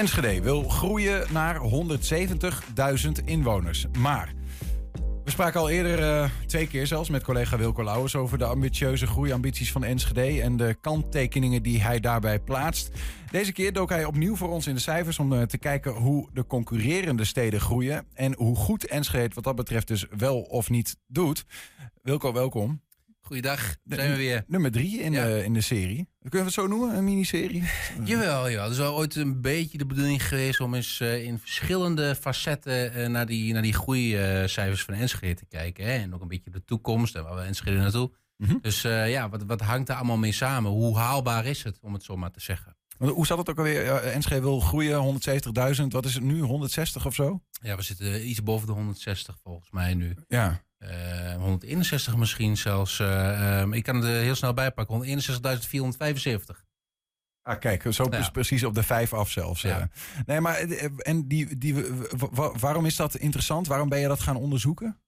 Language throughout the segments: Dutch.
Enschede wil groeien naar 170.000 inwoners. Maar we spraken al eerder uh, twee keer zelfs met collega Wilco Lauwers over de ambitieuze groeiambities van Enschede en de kanttekeningen die hij daarbij plaatst. Deze keer dook hij opnieuw voor ons in de cijfers om uh, te kijken hoe de concurrerende steden groeien en hoe goed Enschede wat dat betreft dus wel of niet doet. Wilco, welkom. Goeiedag, zijn we weer. Nummer drie in, de, in de serie. Kunnen we het zo noemen, een miniserie? Jawel, ja. Het is wel ooit een beetje de bedoeling geweest om eens uh, in verschillende facetten uh, naar, die, naar die groeicijfers van Enschede te kijken. Hè? En ook een beetje de toekomst en waar we Enschede naartoe. Mm -hmm. Dus uh, ja, wat, wat hangt er allemaal mee samen? Hoe haalbaar is het, om het zo maar te zeggen? Hoe zat het ook alweer? Enschede wil groeien, 170.000. Wat is het nu, 160 of zo? Ja, we zitten iets boven de 160 volgens mij nu. Ja. Uh, 161 misschien zelfs. Uh, um, ik kan het er heel snel bijpakken. 161.475. Ah, kijk, zo ja. precies op de vijf af zelfs. Ja. Nee, maar en die, die, waarom is dat interessant? Waarom ben je dat gaan onderzoeken?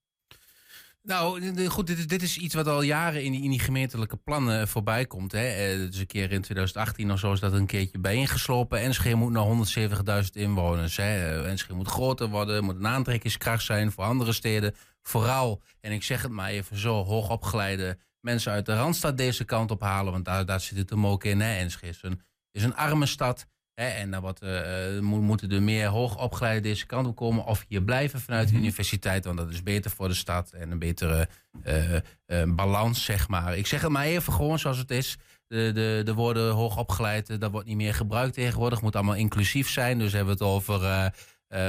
Nou, goed, dit is, dit is iets wat al jaren in die, in die gemeentelijke plannen voorbij komt. Hè. Dus een keer in 2018 of zo is dat een keertje bijeengeslopen. Enschede moet naar 170.000 inwoners. Hè. Enschede moet groter worden, moet een aantrekkingskracht zijn voor andere steden. Vooral, en ik zeg het maar even zo, hoogopgeleide mensen uit de Randstad deze kant op halen. Want daar, daar zit het hem ook in. Hè. Enschede is een arme stad. Hè, en dan wat, uh, moeten er meer hoogopgeleide deze kant op komen. Of hier blijven vanuit de universiteit. Want dat is beter voor de stad. En een betere uh, uh, balans, zeg maar. Ik zeg het maar even gewoon zoals het is. De, de, de woorden hoogopgeleid, dat wordt niet meer gebruikt tegenwoordig. Moet allemaal inclusief zijn. Dus hebben we het over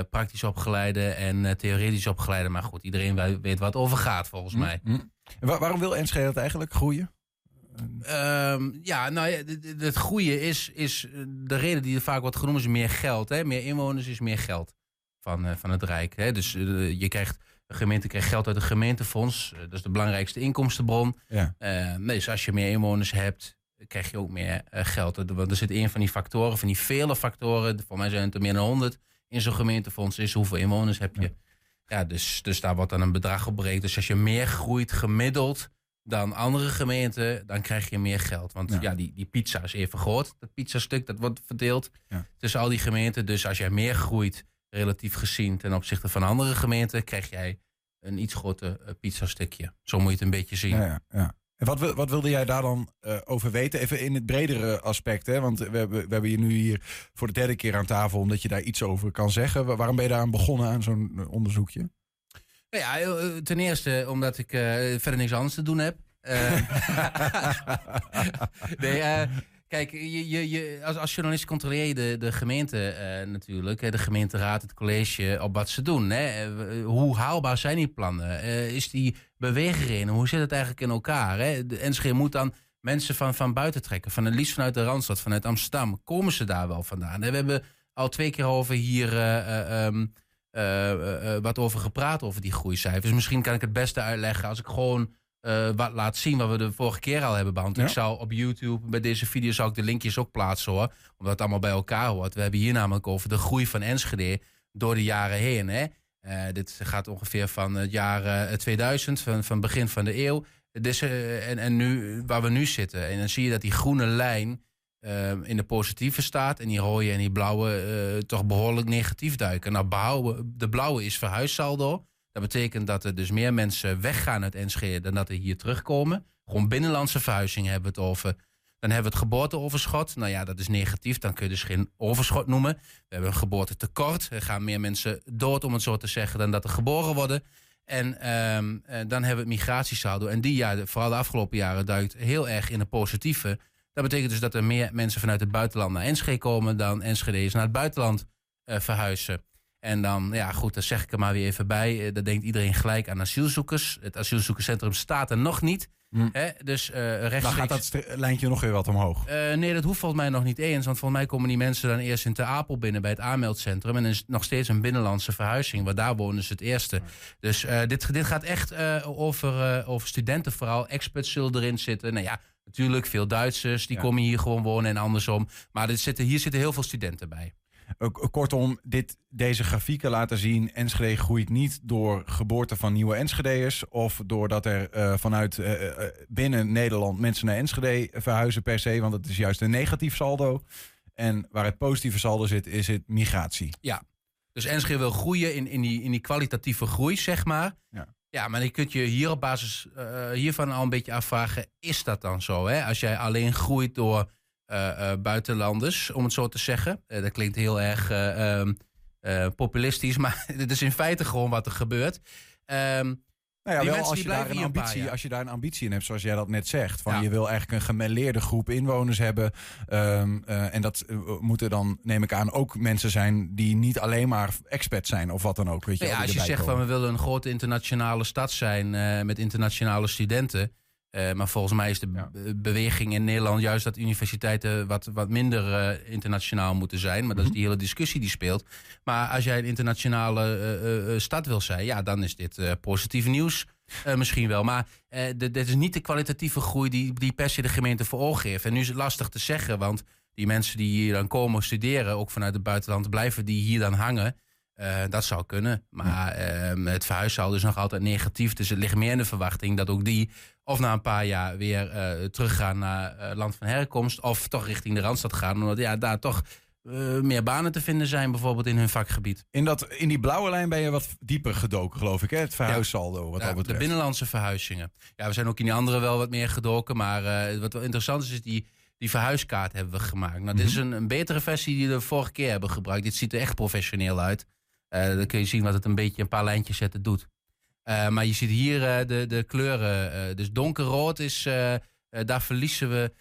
praktisch opgeleide en theoretisch opgeleide. Maar goed, iedereen weet wat over gaat volgens mij. Mm -hmm. Waar, waarom wil Enschede dat eigenlijk groeien? Um, ja, nou ja, het goede is, is de reden die er vaak wordt genoemd is meer geld. Hè? Meer inwoners is meer geld van, uh, van het Rijk. Hè? Dus uh, je krijgt, de gemeente krijgt geld uit het gemeentefonds. Uh, dat is de belangrijkste inkomstenbron. Ja. nee, dus als je meer inwoners hebt, krijg je ook meer geld. Want er zit een van die factoren, van die vele factoren, voor mij zijn het er meer dan honderd, in zo'n gemeentefonds is hoeveel inwoners heb je. Ja, ja dus, dus daar wordt dan een bedrag op berekend. Dus als je meer groeit gemiddeld dan andere gemeenten, dan krijg je meer geld. Want ja, ja die, die pizza is even groot. Dat pizzastuk dat wordt verdeeld ja. tussen al die gemeenten. Dus als jij meer groeit, relatief gezien ten opzichte van andere gemeenten, krijg jij een iets groter uh, pizzastukje. Zo moet je het een beetje zien. Ja, ja, En wat, wat wilde jij daar dan uh, over weten? Even in het bredere aspect. Hè? Want we hebben, we hebben je nu hier voor de derde keer aan tafel, omdat je daar iets over kan zeggen. Waarom ben je daar aan begonnen aan zo'n onderzoekje? Nou ja, ten eerste omdat ik uh, verder niks anders te doen heb. Uh, nee, kijk, je, je, je, als, als journalist controleer je de, de gemeente natuurlijk, de gemeenteraad, het college, op wat ze doen. Hè? hoe haalbaar zijn die plannen? is die beweging Hoe zit het eigenlijk in elkaar? Hè? De NSG moet dan mensen van, van buiten trekken, van het liefst vanuit de Randstad, vanuit Amsterdam. Komen ze daar wel vandaan? We hebben al twee keer over hier... Uh, wat over gepraat over die groeicijfers. Misschien kan ik het beste uitleggen als ik gewoon uh, wat laat zien wat we de vorige keer al hebben behandeld. Ja. Ik zou op YouTube bij deze video zou ik de linkjes ook plaatsen hoor, omdat het allemaal bij elkaar hoort. We hebben hier namelijk over de groei van Enschede door de jaren heen. Hè. dit gaat ongeveer van het jaar 2000, van, van begin van de eeuw. Dus, en, en nu, waar we nu zitten. En dan zie je dat die groene lijn uh, in de positieve staat. En die rode en die blauwe uh, toch behoorlijk negatief duiken. Nou, behouden, de blauwe is verhuissaldo. Dat betekent dat er dus meer mensen weggaan uit Enschede dan dat er hier terugkomen. Gewoon binnenlandse verhuizing hebben we het over. Dan hebben we het geboorteoverschot. Nou ja, dat is negatief. Dan kun je dus geen overschot noemen. We hebben een geboortetekort. Er gaan meer mensen dood, om het zo te zeggen, dan dat er geboren worden. En um, dan hebben we het migratiesaldo. En die, ja, vooral de afgelopen jaren, duikt heel erg in de positieve. Dat betekent dus dat er meer mensen vanuit het buitenland naar Enschede komen dan Enschede's naar het buitenland uh, verhuizen. En dan, ja goed, daar zeg ik er maar weer even bij. Uh, dan denkt iedereen gelijk aan asielzoekers. Het asielzoekerscentrum staat er nog niet. Hm. Hè? Dus uh, rechtstreeks... Dan gaat dat lijntje nog weer wat omhoog. nee, dat hoeft volgens mij nog niet eens. Want volgens mij komen die mensen dan eerst in Ter Apel binnen bij het aanmeldcentrum. En dan is het nog steeds een binnenlandse verhuizing. Want daar wonen ze het eerste. Ja. Dus dit, dit gaat echt over, over studenten vooral. Experts zullen erin zitten. Nou ja, Natuurlijk, veel Duitsers die ja. komen hier gewoon wonen en andersom. Maar er zitten, hier zitten heel veel studenten bij. Kortom, dit, deze grafieken laten zien... Enschede groeit niet door geboorte van nieuwe Enschede'ers... of doordat er uh, vanuit uh, binnen Nederland mensen naar Enschede verhuizen per se... want het is juist een negatief saldo. En waar het positieve saldo zit, is het migratie. Dus Enschede wil groeien in, in, die, in die kwalitatieve groei, zeg maar. Ja. Ja, maar je kunt je hier op basis eh, hiervan al een beetje afvragen: is dat dan zo? Hè? Als jij alleen groeit door eh, eh, buitenlanders, om het zo te zeggen. Dat klinkt heel erg eh, ehm, eh, populistisch, maar dit is in feite gewoon wat er gebeurt. Ehm, Nou ja, Die wel mensen als die je, daar een paar ambitie, als je daar een ambitie in hebt, zoals jij dat net zegt. Van Ja. Je wil eigenlijk een gemêleerde groep inwoners hebben. Ehm, eh, en dat eh, moeten dan, neem ik aan, ook mensen zijn die niet alleen maar expat zijn of wat dan ook. Weet je, Nou ja, als je zegt van we willen een grote internationale stad zijn eh, met internationale studenten. Eh, maar volgens mij is de Ja. beweging in Nederland juist dat universiteiten wat, wat minder eh, internationaal moeten zijn. Maar dat is Mhm. die hele discussie die speelt. Maar als jij een internationale eh, stad wil zijn, ja, dan is dit positief nieuws. Misschien wel. Maar dit is niet de kwalitatieve groei die, die per se de gemeente voor ogen heeft. En nu is het lastig te zeggen, want die mensen die hier dan komen studeren, ook vanuit het buitenland, blijven die hier dan hangen. Eh, dat zou kunnen. Maar ehm, het verhuissaldo is nog altijd negatief. Dus het ligt meer in de verwachting dat ook die of na een paar jaar weer eh, teruggaan naar eh, land van herkomst. Of toch richting de Randstad gaan. Omdat ja, daar toch meer banen te vinden zijn, bijvoorbeeld in hun vakgebied. In, dat, in die blauwe lijn ben je wat dieper gedoken, geloof ik. Hè? Het verhuissaldo, wat Ja, dat de binnenlandse verhuizingen. Ja, we zijn ook in die andere wel wat meer gedoken. Maar wat wel interessant is, is die, die verhuiskaart hebben we gemaakt. Nou, dit is een, een betere versie die we de vorige keer hebben gebruikt. Dit ziet er echt professioneel uit. Eh, dan kun je zien wat het een beetje een paar lijntjes zetten doet. Eh, maar je ziet hier eh, de, de kleuren. dus donkerrood is, daar verliezen we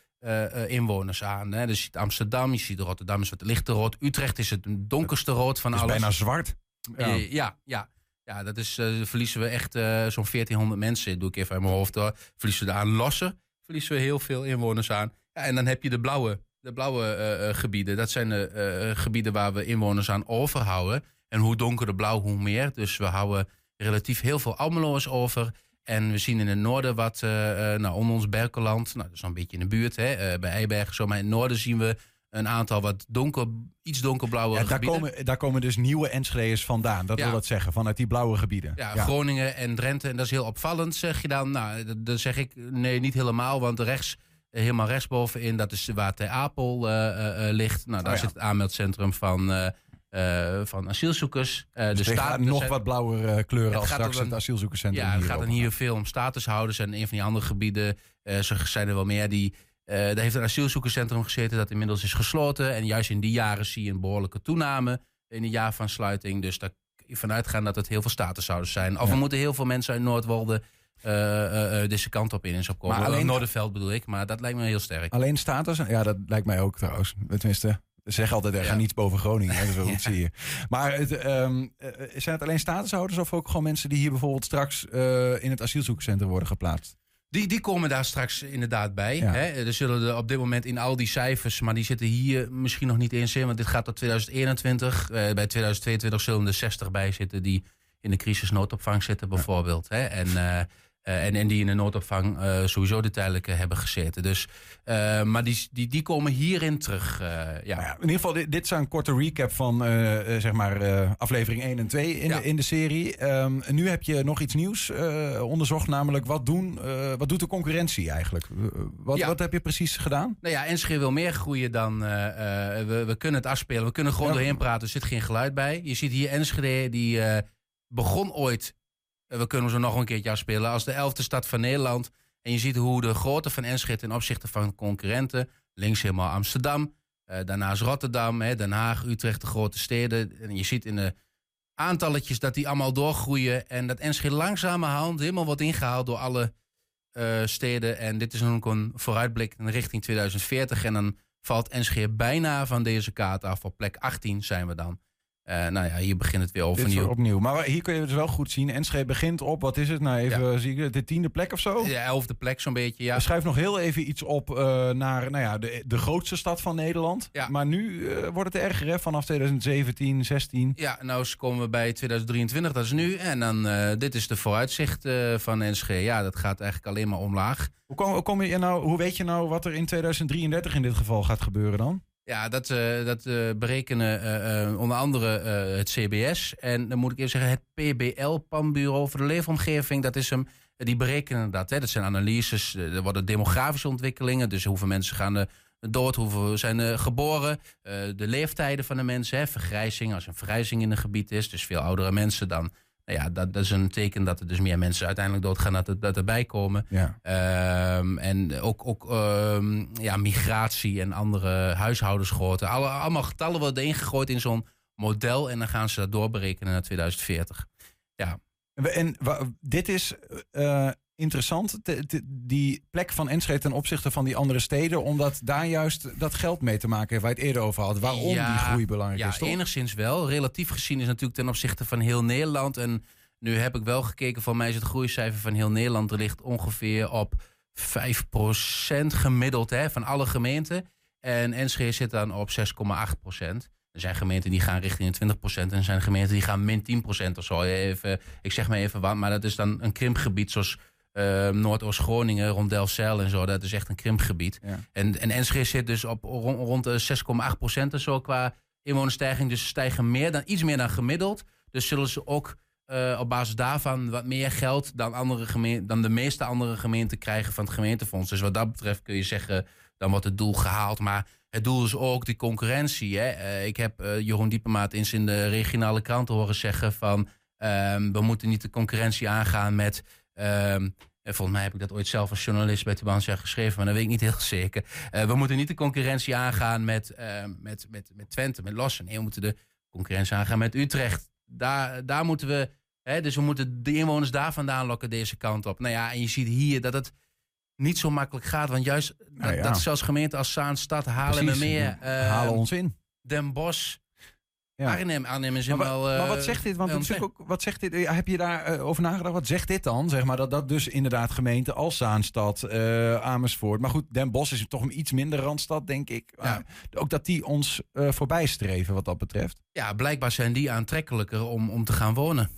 inwoners aan. Hè. Dus je ziet Amsterdam, je ziet Rotterdam is wat lichter rood. Utrecht is het donkerste rood van Het is alles. bijna zwart. Ja. Ja, ja, ja. dat is, verliezen we echt zo'n 1400 mensen, doe ik even uit mijn hoofd door. Verliezen we aan lossen, verliezen we heel veel inwoners aan. Ja, en dan heb je de blauwe, de blauwe gebieden. Dat zijn de gebieden waar we inwoners aan overhouden. En hoe donkerder blauw, hoe meer. Dus we houden relatief heel veel Almeloers over. En we zien in het noorden wat, eh, nou, onder ons Berkeland, nou, dat is een beetje in de buurt, hè, eh, bij Eibergen zo. Maar in het noorden zien we een aantal wat donker, iets donkerblauwe Ja, daar, gebieden. komen, daar komen dus nieuwe Enschede'ers vandaan. Dat Ja. wil dat zeggen, vanuit die blauwe gebieden. Ja, Groningen en Drenthe. En dat is heel opvallend, zeg je dan. Nou, dat- dan zeg ik nee, niet helemaal. Want rechts, helemaal rechtsbovenin, dat is waar Ter Apel ligt. Nou, daar Oh zit het aanmeldcentrum van, eh, van asielzoekers. Dus de tegen staat- nog wat blauwere eh, kleuren als straks dan- het asielzoekerscentrum Ja, het gaat dan hier veel om statushouders. En een van die andere gebieden, zo zijn er wel meer, die... daar heeft een asielzoekerscentrum gezeten dat inmiddels is gesloten. En juist in die jaren zie je een behoorlijke toename in het jaar van sluiting. Dus daar kun je vanuit gaan dat het heel veel statushouders zijn. Of Ja. er moeten heel veel mensen uit Noordwolde eh, eh, deze kant op in eens opkomen. Maar alleen- Noorderveld bedoel ik, maar dat lijkt me heel sterk. Alleen status? Ja, dat lijkt mij ook trouwens. Tenminste, ze zeggen altijd, er Ja. gaat niets boven Groningen. Hè, dat is wel Ja. goed zie je. Maar het, ehm, eh, zijn het alleen statushouders of ook gewoon mensen die hier bijvoorbeeld straks eh, in het asielzoekerscentrum worden geplaatst? Die, die komen daar straks inderdaad bij. Ja. Hè? Er zullen er op dit moment in al die cijfers, maar die zitten hier misschien nog niet eens in, want dit gaat tot 2021. Eh, bij 2022 zullen er 60 bij zitten die in de crisisnoodopvang zitten, bijvoorbeeld. Hè? En, eh, en, en die in de noodopvang eh, sowieso de tijdelijke hebben gezeten. Dus, eh, maar die, die, die komen hierin terug. ja. Nou ja, in ieder geval, dit, dit is een korte recap van zeg maar, aflevering 1 en 2 in, Ja. de, in de serie. Ehm, nu heb je nog iets nieuws onderzocht, namelijk wat, doen, wat doet de concurrentie eigenlijk? Wat, Ja. wat heb je precies gedaan? Nou ja, Enschede wil meer groeien dan... we, we kunnen het afspelen, we kunnen gewoon doorheen praten. Er zit geen geluid bij. Je ziet hier Enschede, die begon ooit... eh, we kunnen ze nog een keertje afspelen... als de elfde stad van Nederland. En je ziet hoe de grootte van Enschede ten opzichte van concurrenten... links helemaal Amsterdam, eh, daarnaast Rotterdam, hè, Den Haag, Utrecht, de grote steden. En je ziet in de aantalletjes dat die allemaal doorgroeien... en dat Enschede langzamerhand helemaal wordt ingehaald door alle eh, steden. En dit is ook een vooruitblik richting 2040. En dan valt Enschede bijna van deze kaart af. Op plek 18 zijn we dan. Eh, nou ja, hier begint het weer overnieuw. opnieuw. Maar hier kun je dus wel goed zien. Enschede begint op, wat is het nou even, zie ik, de tiende plek of zo? De elfde plek zo'n beetje, ja. Schrijf nog heel even iets op eh, naar nou ja, de, de grootste stad van Nederland. Ja. Maar nu eh, wordt het erger hè, vanaf 2017, 16. Ja, nou komen we bij 2023, dat is nu. En dan, dit is de vooruitzicht van Enschede. Ja, dat gaat eigenlijk alleen maar omlaag. Hoe, kom, hoe kom je nou, hoe weet je nou wat er in 2033 in dit geval gaat gebeuren dan? Ja, dat, eh, dat eh, berekenen eh, onder andere het CBS. En dan moet ik even zeggen, het PBL, Planbureau voor de Leefomgeving, dat is hem. die berekenen dat. Hè. Dat zijn analyses, er worden demografische ontwikkelingen. Dus hoeveel mensen gaan dood, hoeveel zijn geboren, de leeftijden van de mensen, hè, vergrijzing, als een vergrijzing in een gebied is, dus veel oudere mensen dan. Nou ja, dat, dat is een teken dat er dus meer mensen uiteindelijk doodgaan, dat, er, dat erbij komen. Ja. Ehm, en ook, ook ehm, ja, migratie en andere huishoudensgrootte. Alle, allemaal getallen worden ingegooid in zo'n model en dan gaan ze dat doorberekenen naar 2040. Ja. En dit is eh, interessant, te- te- die plek van Enschede ten opzichte van die andere steden, omdat daar juist dat geld mee te maken heeft waar je het eerder over had. Waarom Ja, die groei belangrijk Ja, is, toch? enigszins wel. Relatief gezien is natuurlijk ten opzichte van heel Nederland. En nu heb ik wel gekeken, voor mij is het groeicijfer van heel Nederland er ligt ongeveer op 5% gemiddeld hè, van alle gemeenten. En Enschede zit dan op 6,8%. Er zijn gemeenten die gaan richting de 20% en er zijn gemeenten die gaan min 10% of zo. Even, ik zeg maar even wat, maar dat is dan een krimpgebied zoals eh, Noordoost-Groningen, rond Delfzijl en zo. Dat is echt een krimpgebied. Ja. En, en Enschede zit dus op rond, rond de 6,8% en zo qua inwonerstijging. Dus ze stijgen meer dan, iets meer dan gemiddeld. Dus zullen ze ook eh, op basis daarvan wat meer geld dan, andere dan de meeste andere gemeenten krijgen van het gemeentefonds. Dus wat dat betreft kun je zeggen, dan wordt het doel gehaald. Maar het doel is ook die concurrentie. Hè? Eh, ik heb eh, Jeroen Diepemaat eens in de regionale kranten horen zeggen van... ehm, we moeten niet de concurrentie aangaan met... ehm, en volgens mij heb ik dat ooit zelf als journalist bij Tubantia geschreven, maar dat weet ik niet heel zeker. Eh, we moeten niet de concurrentie aangaan met, eh, met, met, met Twente, met Lossen. Nee, we moeten de concurrentie aangaan met Utrecht. Daar, daar moeten we, hè, dus we moeten de inwoners daar vandaan lokken deze kant op. Nou ja, en je ziet hier dat het niet zo makkelijk gaat, want juist Nou dat, ja. dat zelfs gemeenten als Zaanstad, Haarlemmermeer, We eh, halen ons in. Den Bosch, Ja. Arnhem, Arnhem is Maar, helemaal... maar wat eh, zegt dit? Want natuurlijk ook, wat zegt dit? eh, Heb je daarover over nagedacht? Wat zegt dit dan? Zeg maar dat dat dus inderdaad gemeenten als Zaanstad, eh, Amersfoort. Maar goed, Den Bosch is toch een iets minder randstad, denk ik. Ja. Maar ook dat die ons eh voorbij streven wat dat betreft. Ja, blijkbaar zijn die aantrekkelijker om, om te gaan wonen.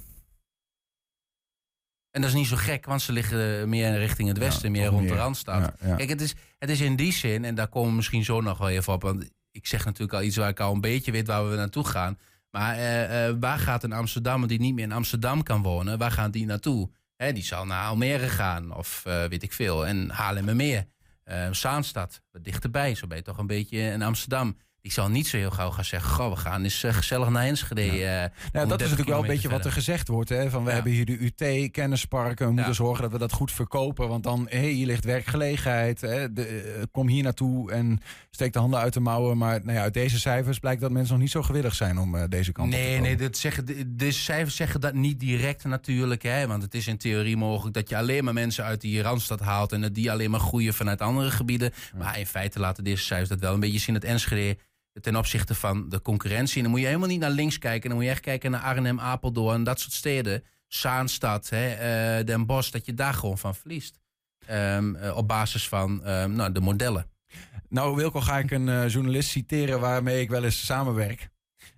En dat is niet zo gek, want ze liggen meer richting het westen, Ja, meer rond de. Randstad. Kijk, het is, het is in die zin, en daar komen we misschien zo nog wel even op. Want ik zeg natuurlijk al iets waar ik al een beetje weet waar we naartoe gaan. Maar eh, eh, waar gaat een Amsterdammer die niet meer in Amsterdam kan wonen, waar gaat die naartoe? Die zal naar Almere gaan of eh, weet ik veel. En Haarlemmermeer, eh Zaanstad, wat dichterbij. Zo ben je toch een beetje in Amsterdam. Die zal niet zo heel gauw gaan zeggen, goh, we gaan eens eh, gezellig naar Enschede. eh, om dat is 30 natuurlijk wel een beetje wat er gezegd wordt. Hè? Van we Ja. hebben hier de UT, kennisparken. We moeten Ja. zorgen dat we dat goed verkopen. Want dan, hé, hier ligt werkgelegenheid. Hè? De, eh, kom hier naartoe en steek de handen uit de mouwen. Maar nou ja, uit deze cijfers blijkt dat mensen nog niet zo gewillig zijn om deze kant op te Nee, komen. nee, dit zeggen, de, de cijfers zeggen dat niet direct natuurlijk. Hè, want het is in theorie mogelijk dat je alleen maar mensen uit die Randstad haalt... en dat die alleen maar groeien vanuit andere gebieden. Maar in feite laten deze cijfers dat wel een beetje zien... dat Enschede ten opzichte van de concurrentie... en dan moet je helemaal niet naar links kijken... dan moet je echt kijken naar Arnhem, Apeldoorn, dat soort steden. Zaanstad, hè, eh, Den Bosch, dat je daar gewoon van verliest. Ehm, eh, op basis van ehm, nou, de modellen. Nou, Wilco, ga ik een eh, journalist citeren waarmee ik wel eens samenwerk.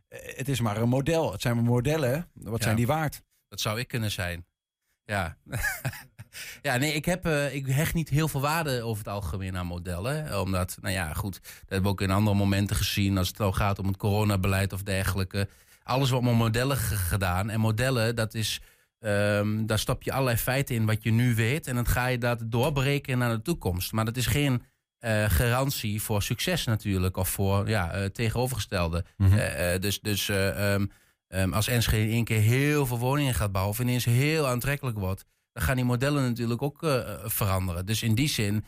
Het is maar een model. Het zijn maar modellen. Wat Ja. zijn die waard? Dat zou ik kunnen zijn. Ja. ja, nee, ik, heb, eh, ik hecht niet heel veel waarde over het algemeen aan modellen. Omdat, nou ja, goed, dat hebben we ook in andere momenten gezien. Als het al gaat om het coronabeleid of dergelijke. Alles wordt met modellen ge- gedaan. En modellen, dat is, ehm, daar stap je allerlei feiten in wat je nu weet. En dan ga je dat doorberekenen naar de toekomst. Maar dat is geen eh, garantie voor succes natuurlijk. Of voor ja, eh, tegenovergestelde. Mhm. Dus dus eh, ehm, ehm, als Enschede in één keer heel veel woningen gaat bouwen... of ineens heel aantrekkelijk wordt... dan gaan die modellen natuurlijk ook eh, veranderen. Dus in die zin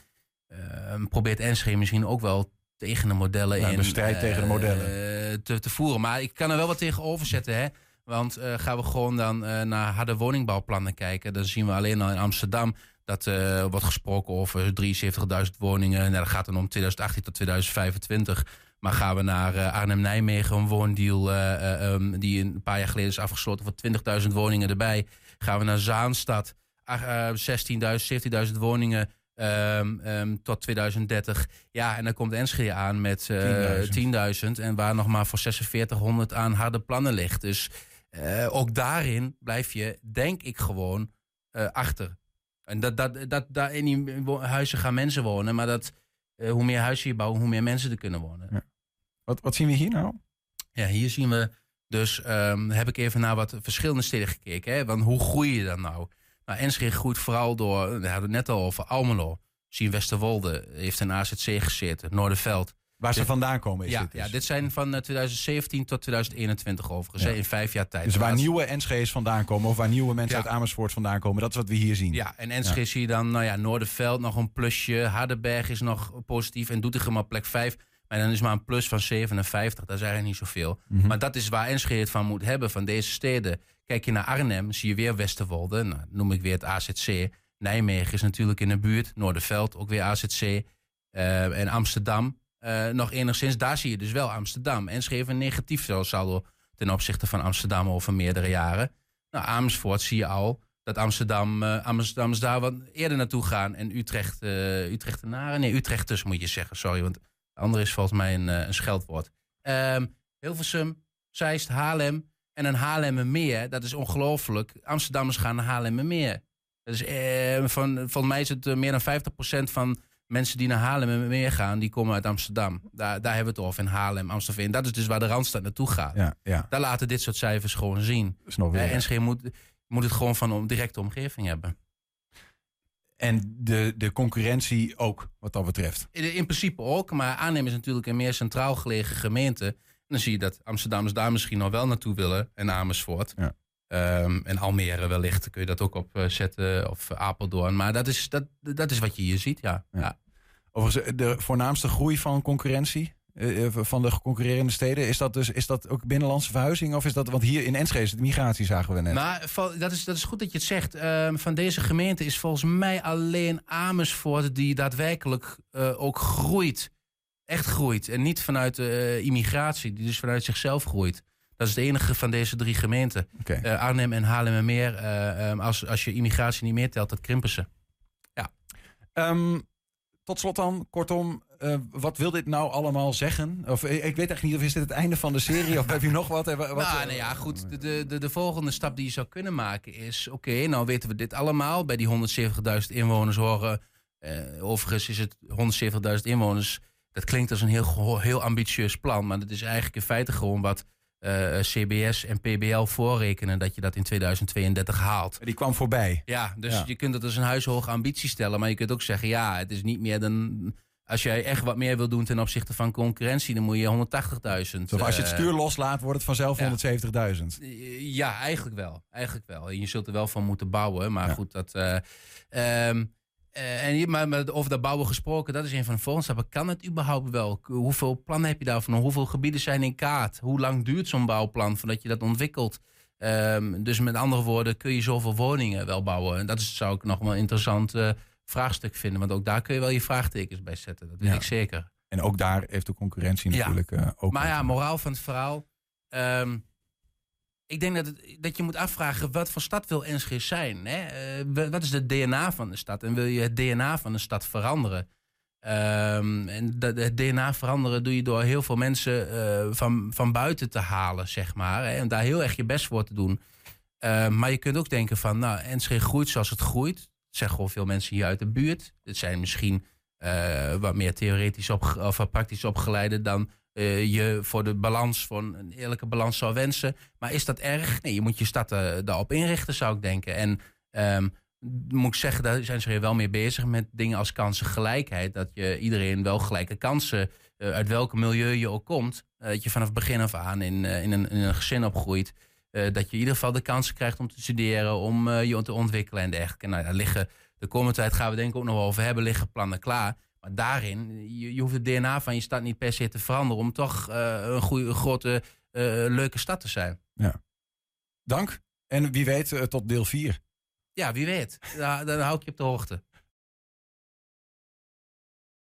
ehm, probeert Enschede misschien ook wel tegen de modellen in... de strijd eh, tegen de modellen. eh, te, te voeren. Maar ik kan er wel wat tegenover zetten, hè. Want gaan we gewoon dan naar harde woningbouwplannen kijken... dan zien we alleen al in Amsterdam... dat eh, wordt gesproken over 73.000 woningen. Nou, dat gaat dan om 2018 tot 2025... Maar gaan we naar Arnhem-Nijmegen, een woondeal eh, eh, ehm, die een paar jaar geleden is afgesloten voor 20.000 woningen erbij. Gaan we naar Zaanstad, 16.000, 17.000 woningen ehm, ehm, tot 2030. Ja, en dan komt Enschede aan met eh 10.000 en waar nog maar voor 4600 aan harde plannen ligt. Dus eh, ook daarin blijf je, denk ik, gewoon eh, achter. En dat, dat, dat, daar in die huizen gaan mensen wonen, maar dat, hoe meer huizen je bouwt, hoe meer mensen er kunnen wonen. Ja. Wat, wat zien we hier nou? Ja, hier zien we dus, ehm, heb ik even naar wat verschillende steden gekeken. Hè? Want hoe groei je dan nou? Nou, Enschede groeit vooral door, we hadden het net al over Almelo. Zie in Westerwolde heeft een AZC gezeten, Noorderveld. Waar ze vandaan komen is ja, dit dus. ja, dit zijn van eh, 2017 tot 2021 overigens, Ja. in vijf jaar tijd. Dus waar Laatst- nieuwe Ensche's vandaan komen of waar nieuwe mensen Ja. uit Amersfoort vandaan komen, dat is wat we hier zien. Ja, en Enschede zie je dan, nou ja, Noorderveld nog een plusje. Hardenberg is nog positief en Doetinchem op plek 5. Maar dan is maar een plus van 57, dat is eigenlijk niet zoveel. Mhm. Maar dat is waar Enschede het van moet hebben, van deze steden. Kijk je naar Arnhem, zie je weer Westerwolde. Nou, noem ik weer het AZC. Nijmegen is natuurlijk in de buurt. Noorderveld, ook weer AZC. Eh, en Amsterdam, eh, nog enigszins. Daar zie je dus wel Amsterdam. Enschede heeft een negatief saldo ten opzichte van Amsterdam over meerdere jaren. Nou, Amersfoort zie je al dat Amsterdam, eh Amsterdam daar wat eerder naartoe gaan. En Utrecht, eh Utrechtenaren, nee, Utrechters moet je zeggen, sorry. Want andere is volgens mij een, eh, een scheldwoord. Ehm Hilversum, Zeist, Haarlem en een Haarlemmermeer. Dat is ongelooflijk. Amsterdammers gaan naar Haarlemmermeer. Dat is, eh, van, volgens mij is het eh, meer dan 50% van mensen die naar Haarlemmermeer gaan, die komen uit Amsterdam. Daar, daar hebben we het over, in Haarlem, Amstelveen. Dat is dus waar de Randstad naartoe gaat. ja, ja. Daar laten dit soort cijfers gewoon zien. Dat is nog weer. Eh, Enschede moet, moet het gewoon van een directe omgeving hebben. En de, de concurrentie ook, wat dat betreft. In, in principe ook, maar Arnhem is natuurlijk een meer centraal gelegen gemeente. En dan zie je dat Amsterdammers daar misschien nog wel naartoe willen. En Amersfoort. Ja. Ehm, en Almere wellicht kun je dat ook op eh, zetten. Of Apeldoorn. Maar dat is, dat, dat is wat je hier ziet, ja. Ja. ja. Overigens, de voornaamste groei van concurrentie eh, eh, van de concurrerende steden, is dat dus is dat ook binnenlandse verhuizing? Of is dat, want hier in Enschede is het migratie, zagen we net. Maar dat is, dat is goed dat je het zegt. Ehm, van deze gemeente is volgens mij alleen Amersfoort die daadwerkelijk eh, ook groeit. Echt groeit. En niet vanuit immigratie, die dus vanuit zichzelf groeit. Dat is de enige van deze drie gemeenten. Arnhem en Haarlemmermeer. eh ehm, als, als je immigratie niet meer telt, dat krimpen ze. Ehm, tot slot dan, kortom, eh, wat wil dit nou allemaal zeggen? Of eh, ik weet echt niet of is dit het einde van de serie of heb je nog wat? Eh, wat nou, nou ja, goed. De, de, de, de volgende stap die je zou kunnen maken is... Oké, nou weten we dit allemaal. Bij die 170.000 inwoners horen... eh, overigens is het 170.000 inwoners... Dat klinkt als een heel, heel ambitieus plan. Maar dat is eigenlijk in feite gewoon wat CBS en PBL voorrekenen... dat je dat in 2032 haalt. Die kwam voorbij. Ja, dus Ja. je kunt het als een huishoge ambitie stellen. Maar je kunt ook zeggen, ja, het is niet meer dan... Als jij echt wat meer wil doen ten opzichte van concurrentie... dan moet je 180.000. Of als je het eh, stuur loslaat, wordt het vanzelf ja. 170.000. eh, Ja, eigenlijk wel. Eigenlijk wel. Je zult er wel van moeten bouwen. Maar Ja. goed, dat. ehm, eh, en je, maar, maar over dat bouwen gesproken, dat is een van de volgende stappen. Kan het überhaupt wel? Hoeveel plannen heb je daarvan? Hoeveel gebieden zijn in kaart? Hoe lang duurt zo'n bouwplan voordat je dat ontwikkelt? Ehm, dus met andere woorden, kun je zoveel woningen wel bouwen? En dat is, zou ik nog wel interessant vraagstuk vinden. Want ook daar kun je wel je vraagtekens bij zetten. Dat weet Ja. ik zeker. En ook daar heeft de concurrentie Ja. natuurlijk eh, ook. Maar ja, moraal van het verhaal. Ehm, ik denk dat, het, dat je moet afvragen, wat voor stad wil Enschede zijn? Hè? Eh, wa- wat is het DNA van de stad? En wil je het DNA van de stad veranderen? Ehm, en dat, het DNA veranderen doe je door heel veel mensen eh, van, van buiten te halen, zeg maar. Hè? En daar heel erg je best voor te doen. Ehm, maar je kunt ook denken van, nou, Enschede groeit zoals het groeit. Zeggen gewoon veel mensen hier uit de buurt. Het zijn misschien eh, wat meer theoretisch op, of praktisch opgeleide dan eh, je voor de balans, voor een eerlijke balans zou wensen. Maar is dat erg? Nee, je moet je stad eh, daarop inrichten, zou ik denken. En ehm, moet ik zeggen, daar zijn ze wel mee bezig met dingen als kansengelijkheid. Dat je iedereen wel gelijke kansen, uit welk milieu je ook komt, dat je vanaf begin af aan in, in een gezin opgroeit. Eh, dat je in ieder geval de kansen krijgt om te studeren, om eh, je te ontwikkelen en dergelijke. Nou, daar liggen, de komende tijd gaan we denk ik ook nog wel over hebben, liggen plannen klaar. Maar daarin, je, je hoeft het DNA van je stad niet per se te veranderen om toch eh, een goede, grote, leuke stad te zijn. Dank. En wie weet, tot deel 4. Ja, wie weet. Ja, dan hou ik je op de hoogte.